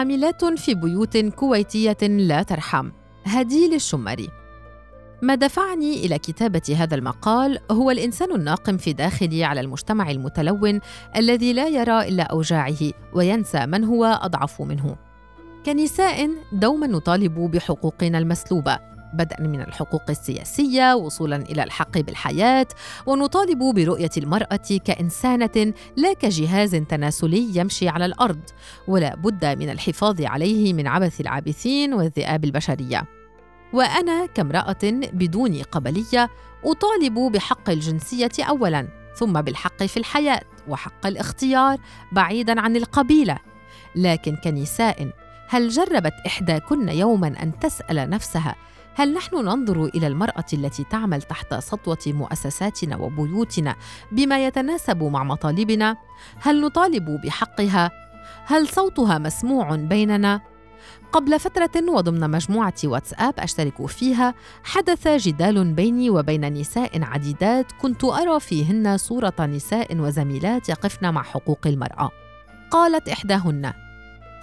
عاملات في بيوت كويتية لا ترحم. هديل الشمري ما دفعني إلى كتابة هذا المقال هو الإنسان الناقم في داخلي على المجتمع المتلون الذي لا يرى إلا أوجاعه وينسى من هو أضعف منه. كنساء دوما نطالب بحقوقنا المسلوبة. بدءا من الحقوق السياسية وصولا إلى الحق بالحياة ونطالب برؤية المرأة كإنسانة لا كجهاز تناسلي يمشي على الأرض ولا بد من الحفاظ عليه من عبث العابثين والذئاب البشرية. وأنا كامرأة بدون قبلية أطالب بحق الجنسية اولا ثم بالحق في الحياة وحق الاختيار بعيدا عن القبيلة. لكن كنساء هل جربت إحداكن يوما أن تسأل نفسها هل نحن ننظر إلى المرأة التي تعمل تحت سطوة مؤسساتنا وبيوتنا بما يتناسب مع مطالبنا؟ هل نطالب بحقها؟ هل صوتها مسموع بيننا؟ قبل فترة وضمن مجموعة واتساب أشترك فيها حدث جدال بيني وبين نساء عديدات كنت أرى فيهن صورة نساء وزميلات يقفن مع حقوق المرأة. قالت إحداهن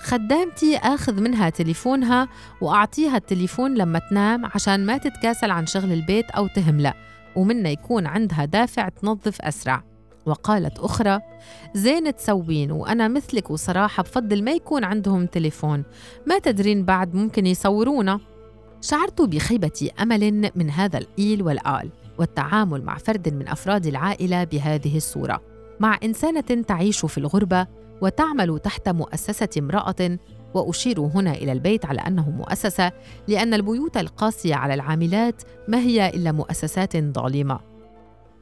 خدامتي آخذ منها تليفونها وأعطيها التليفون لما تنام عشان ما تتكاسل عن شغل البيت أو تهملة ومنا يكون عندها دافع تنظف أسرع. وقالت أخرى زين تسوين وأنا مثلك وصراحة بفضل ما يكون عندهم تليفون. ما تدرين بعد ممكن يصورونا. شعرت بخيبة أمل من هذا الإيل والآل والتعامل مع فرد من أفراد العائلة بهذه الصورة. مع إنسانة تعيش في الغربة وتعمل تحت مؤسسة امرأة وأشير هنا إلى البيت على أنه مؤسسة لأن البيوت القاسية على العاملات ما هي إلا مؤسسات ظالمة.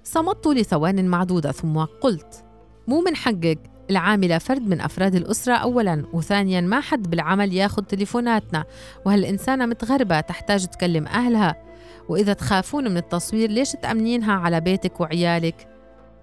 صمت لثوان معدودة ثم قلت مو من حقك. العاملة فرد من أفراد الأسرة أولاً وثانياً ما حد بالعمل ياخذ تليفوناتنا. وهالإنسانة متغربة تحتاج تكلم أهلها؟ وإذا تخافون من التصوير ليش تأمنينها على بيتك وعيالك؟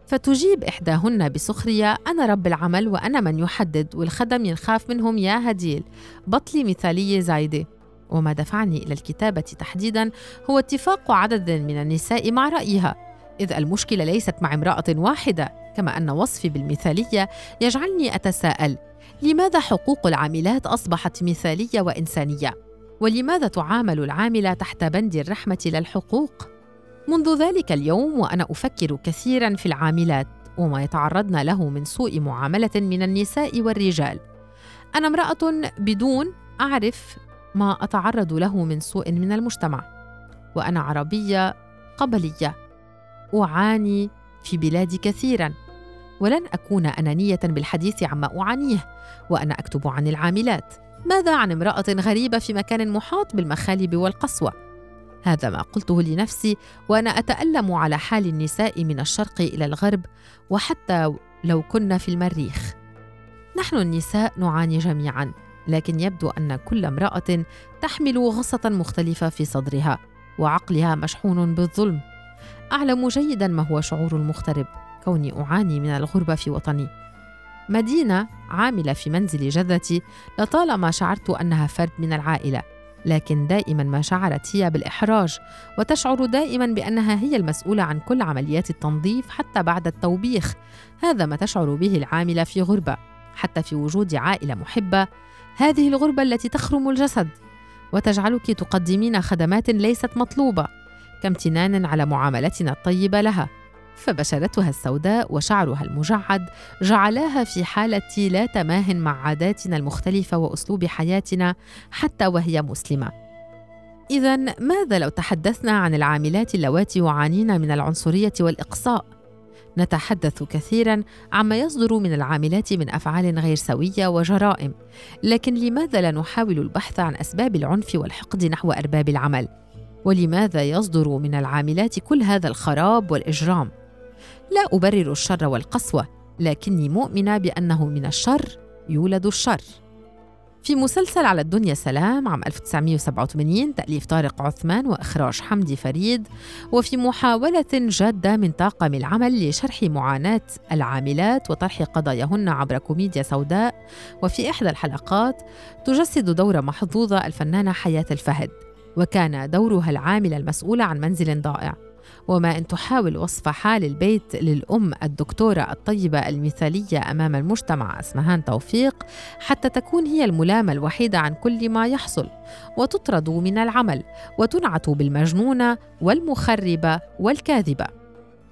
فتجيب إحداهن بسخرية أنا رب العمل وأنا من يحدد والخدم ينخاف منهم يا هديل بطلي مثالية زايدة وما دفعني إلى الكتابة تحديدا هو اتفاق عدد من النساء مع رأيها إذ المشكلة ليست مع امرأة واحدة كما أن وصفي بالمثالية يجعلني أتساءل لماذا حقوق العاملات أصبحت مثالية وإنسانية؟ ولماذا تعامل العاملة تحت بند الرحمة لا الحقوق؟ منذ ذلك اليوم وأنا أفكر كثيرا في العاملات وما يتعرضن له من سوء معاملة من النساء والرجال. أنا امرأة بدون أعرف ما أتعرض له من سوء من المجتمع وأنا عربية قبلية. أعاني في بلادي كثيرا ولن أكون أنانية بالحديث عما أعانيه وأنا أكتب عن العاملات. ماذا عن امرأة غريبة في مكان محاط بالمخالب والقسوة؟ هذا ما قلته لنفسي وأنا أتألم على حال النساء من الشرق إلى الغرب وحتى لو كنا في المريخ. نحن النساء نعاني جميعا لكن يبدو أن كل امرأة تحمل غصة مختلفة في صدرها وعقلها مشحون بالظلم. أعلم جيدا ما هو شعور المغترب كوني أعاني من الغربة في وطني. مدينة عاملة في منزل جدتي لطالما شعرت أنها فرد من العائلة. لكن دائما ما شعرت هي بالإحراج وتشعر دائما بأنها هي المسؤولة عن كل عمليات التنظيف حتى بعد التوبيخ هذا ما تشعر به العاملة في غربة حتى في وجود عائلة محبة. هذه الغربة التي تخرم الجسد وتجعلك تقدمين خدمات ليست مطلوبة كامتنان على معاملتنا الطيبة لها. فبشرتها السوداء وشعرها المجعد جعلاها في حالة لا تماه مع عاداتنا المختلفة وأسلوب حياتنا حتى وهي مسلمة. اذا ماذا لو تحدثنا عن العاملات اللواتي يعانين من العنصرية والإقصاء؟ نتحدث كثيرا عما يصدر من العاملات من أفعال غير سوية وجرائم لكن لماذا لا نحاول البحث عن أسباب العنف والحقد نحو أرباب العمل؟ ولماذا يصدر من العاملات كل هذا الخراب والإجرام؟ لا أبرر الشر والقسوة لكني مؤمنة بأنه من الشر يولد الشر. في مسلسل على الدنيا سلام عام 1987 تأليف طارق عثمان وإخراج حمدي فريد وفي محاولة جادة من طاقم العمل لشرح معاناة العاملات وطرح قضاياهن عبر كوميديا سوداء. وفي إحدى الحلقات تجسد دور محظوظة الفنانة حياة الفهد وكان دورها العاملة المسؤولة عن منزل ضائع. وما إن تحاول وصف حال البيت للأم الدكتورة الطيبة المثالية أمام المجتمع. اسمهان توفيق حتى تكون هي الملامة الوحيدة عن كل ما يحصل. وتطرد من العمل وتنعت بالمجنونة والمخربة والكاذبة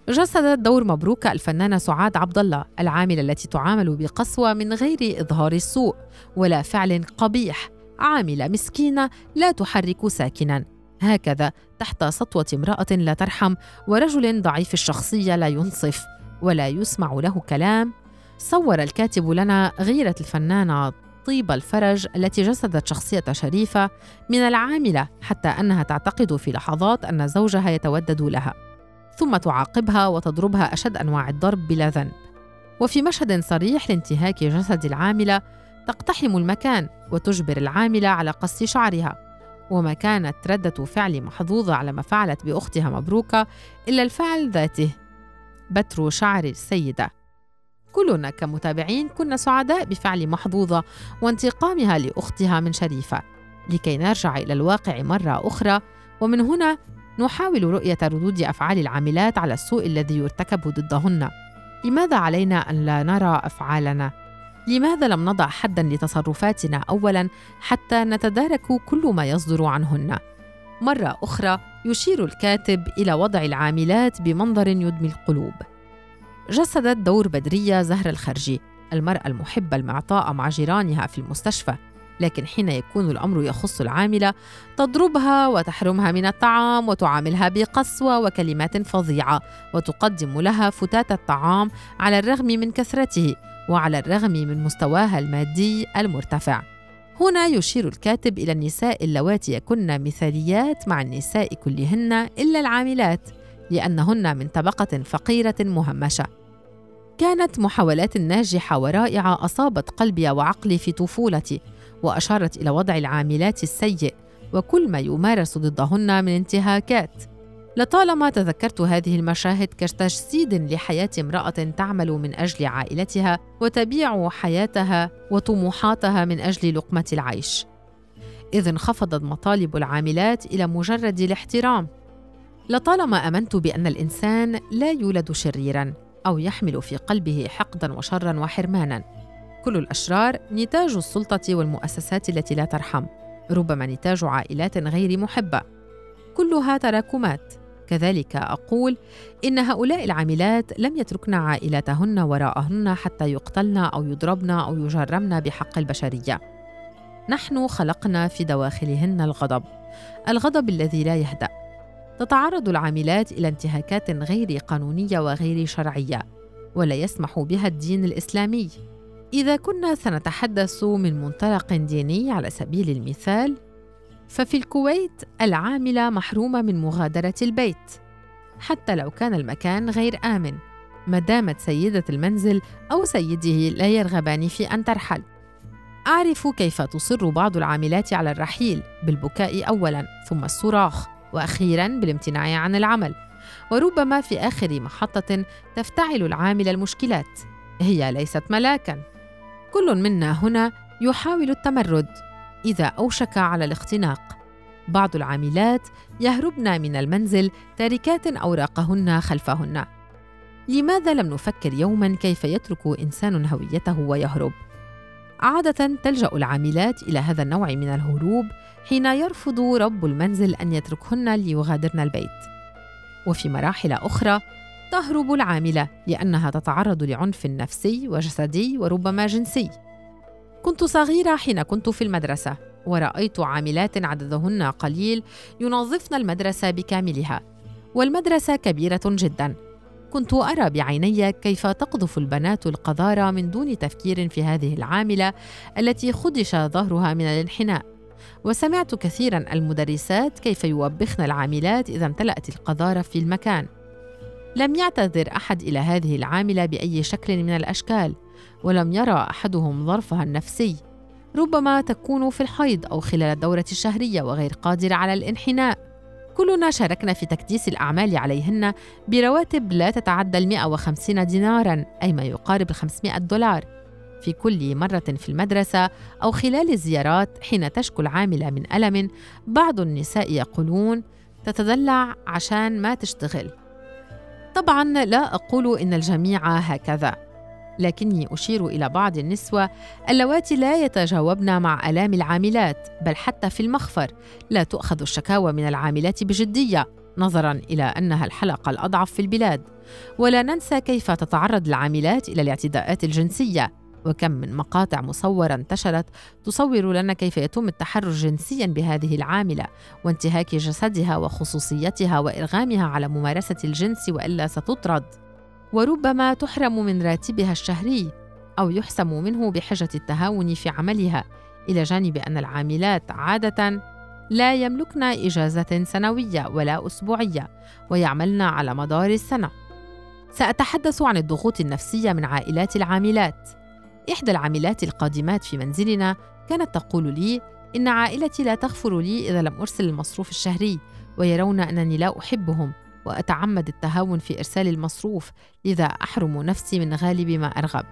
جسدت دور مبروكة الفنانة سعاد عبد الله العاملة التي تعامل بقسوة من غير إظهار السوء ولا فعل قبيح. عاملة مسكينة لا تحرك ساكنا. هكذا تحت سطوة امرأة لا ترحم ورجل ضعيف الشخصية لا ينصف ولا يسمع له كلام. صور الكاتب لنا غيرة الفنانة طيب الفرج التي جسدت شخصية شريفة من العاملة حتى أنها تعتقد في لحظات أن زوجها يتودد لها ثم تعاقبها وتضربها أشد أنواع الضرب بلا ذنب. وفي مشهد صريح لانتهاك جسد العاملة تقتحم المكان وتجبر العاملة على قص شعرها. وما كانت ردة فعل محظوظة على ما فعلت بأختها مبروكة إلا الفعل ذاته. بتر شعر السيدة. كلنا كمتابعين كنا سعداء بفعل محظوظة وانتقامها لأختها من شريفة. لكي نرجع إلى الواقع مرة أخرى ومن هنا نحاول رؤية ردود أفعال العاملات على السوء الذي يرتكب ضدهن. لماذا علينا أن لا نرى أفعالنا؟ لماذا لم نضع حدا لتصرفاتنا اولا حتى نتدارك كل ما يصدر عنهن؟ مرة أخرى يشير الكاتب إلى وضع العاملات بمنظر يدمي القلوب. جسدت دور بدرية زهر الخرجي المرأة المحبة المعطاءه مع جيرانها في المستشفى. لكن حين يكون الأمر يخص العاملة تضربها وتحرمها من الطعام وتعاملها بقسوة وكلمات فظيعة وتقدم لها فتات الطعام على الرغم من كثرته. وعلى الرغم من مستواها المادي المرتفع. هنا يشير الكاتب إلى النساء اللواتي يكن مثاليات مع النساء كلهن إلا العاملات لأنهن من طبقة فقيرة مهمشة. كانت محاولات ناجحة ورائعة أصابت قلبي وعقلي في طفولتي وأشارت إلى وضع العاملات السيء وكل ما يمارس ضدهن من انتهاكات. لطالما تذكرت هذه المشاهد كتجسيد لحياة امرأة تعمل من أجل عائلتها وتبيع حياتها وطموحاتها من أجل لقمة العيش. إذ انخفضت مطالب العاملات إلى مجرد الاحترام. لطالما آمنت بأن الإنسان لا يولد شريرا أو يحمل في قلبه حقدا وشرا وحرمانا. كل الأشرار نتاج السلطة والمؤسسات التي لا ترحم. ربما نتاج عائلات غير محبة. كلها تراكمات. كذلك أقول إن هؤلاء العاملات لم يتركن عائلاتهن وراءهن حتى يقتلن أو يضربن أو يجرمن بحق البشرية. نحن خلقنا في دواخلهن الغضب الغضب الذي لا يهدأ. تتعرض العاملات إلى انتهاكات غير قانونية وغير شرعية ولا يسمح بها الدين الإسلامي. إذا كنا سنتحدث من منطلق ديني على سبيل المثال ففي الكويت العاملة محرومة من مغادرة البيت. حتى لو كان المكان غير آمن ما دامت سيدة المنزل أو سيده لا يرغبان في أن ترحل. أعرف كيف تصر بعض العاملات على الرحيل بالبكاء أولاً ثم الصراخ وأخيراً بالامتناع عن العمل. وربما في آخر محطة تفتعل العاملة المشكلات. هي ليست ملاكاً. كل منا هنا يحاول التمرد. إذا أوشك على الاختناق. بعض العاملات يهربن من المنزل تاركات أوراقهن خلفهن. لماذا لم نفكر يوما كيف يترك إنسان هويته ويهرب؟ عادة تلجأ العاملات إلى هذا النوع من الهروب حين يرفض رب المنزل أن يتركهن ليغادرن البيت. وفي مراحل أخرى تهرب العاملة لأنها تتعرض لعنف نفسي وجسدي وربما جنسي. كنت صغيرة حين كنت في المدرسة ورأيت عاملات عددهن قليل ينظفن المدرسة بكاملها والمدرسة كبيرة جدا. كنت أرى بعيني كيف تقذف البنات القذارة من دون تفكير في هذه العاملة التي خدش ظهرها من الانحناء. وسمعت كثيرا المدرسات كيف يوبخن العاملات إذا امتلأت القذارة في المكان. لم يعتذر أحد إلى هذه العاملة بأي شكل من الأشكال. ولم يرى أحدهم ظرفها النفسي. ربما تكون في الحيض أو خلال الدورة الشهرية وغير قادرة على الانحناء. كلنا شاركنا في تكديس الأعمال عليهن برواتب لا تتعدى ال 150 دينارا أي ما يقارب ال 500 دولار. في كل مرة في المدرسة أو خلال الزيارات حين تشكو العاملة من ألم بعض النساء يقولون تتدلع عشان ما تشتغل. طبعا لا أقول إن الجميع هكذا. لكني أشير إلى بعض النسوة اللواتي لا يتجاوبن مع آلام العاملات بل حتى في المخفر. لا تؤخذ الشكاوى من العاملات بجدية نظرا إلى أنها الحلقة الأضعف في البلاد. ولا ننسى كيف تتعرض العاملات إلى الاعتداءات الجنسية. وكم من مقاطع مصورة انتشرت تصور لنا كيف يتم التحرش جنسيا بهذه العاملة وانتهاك جسدها وخصوصيتها وإرغامها على ممارسة الجنس وإلا ستطرد. وربما تحرم من راتبها الشهري أو يحسم منه بحجة التهاون في عملها إلى جانب أن العاملات عادة لا يملكن إجازة سنوية ولا أسبوعية ويعملن على مدار السنة. سأتحدث عن الضغوط النفسية من عائلات العاملات. إحدى العاملات القادمات في منزلنا كانت تقول لي إن عائلتي لا تغفر لي إذا لم أرسل المصروف الشهري ويرون أنني لا أحبهم. وأتعمد التهاون في إرسال المصروف لذا أحرم نفسي من غالب ما أرغب.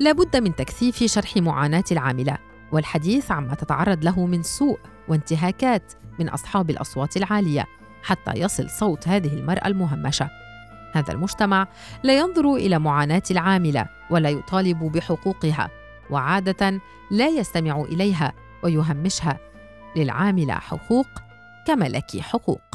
لابد من تكثيف شرح معاناة العاملة والحديث عما تتعرض له من سوء وانتهاكات من أصحاب الأصوات العالية حتى يصل صوت هذه المرأة المهمشة. هذا المجتمع لا ينظر إلى معاناة العاملة ولا يطالب بحقوقها وعادة لا يستمع إليها ويهمشها. للعاملة حقوق كما لك حقوق.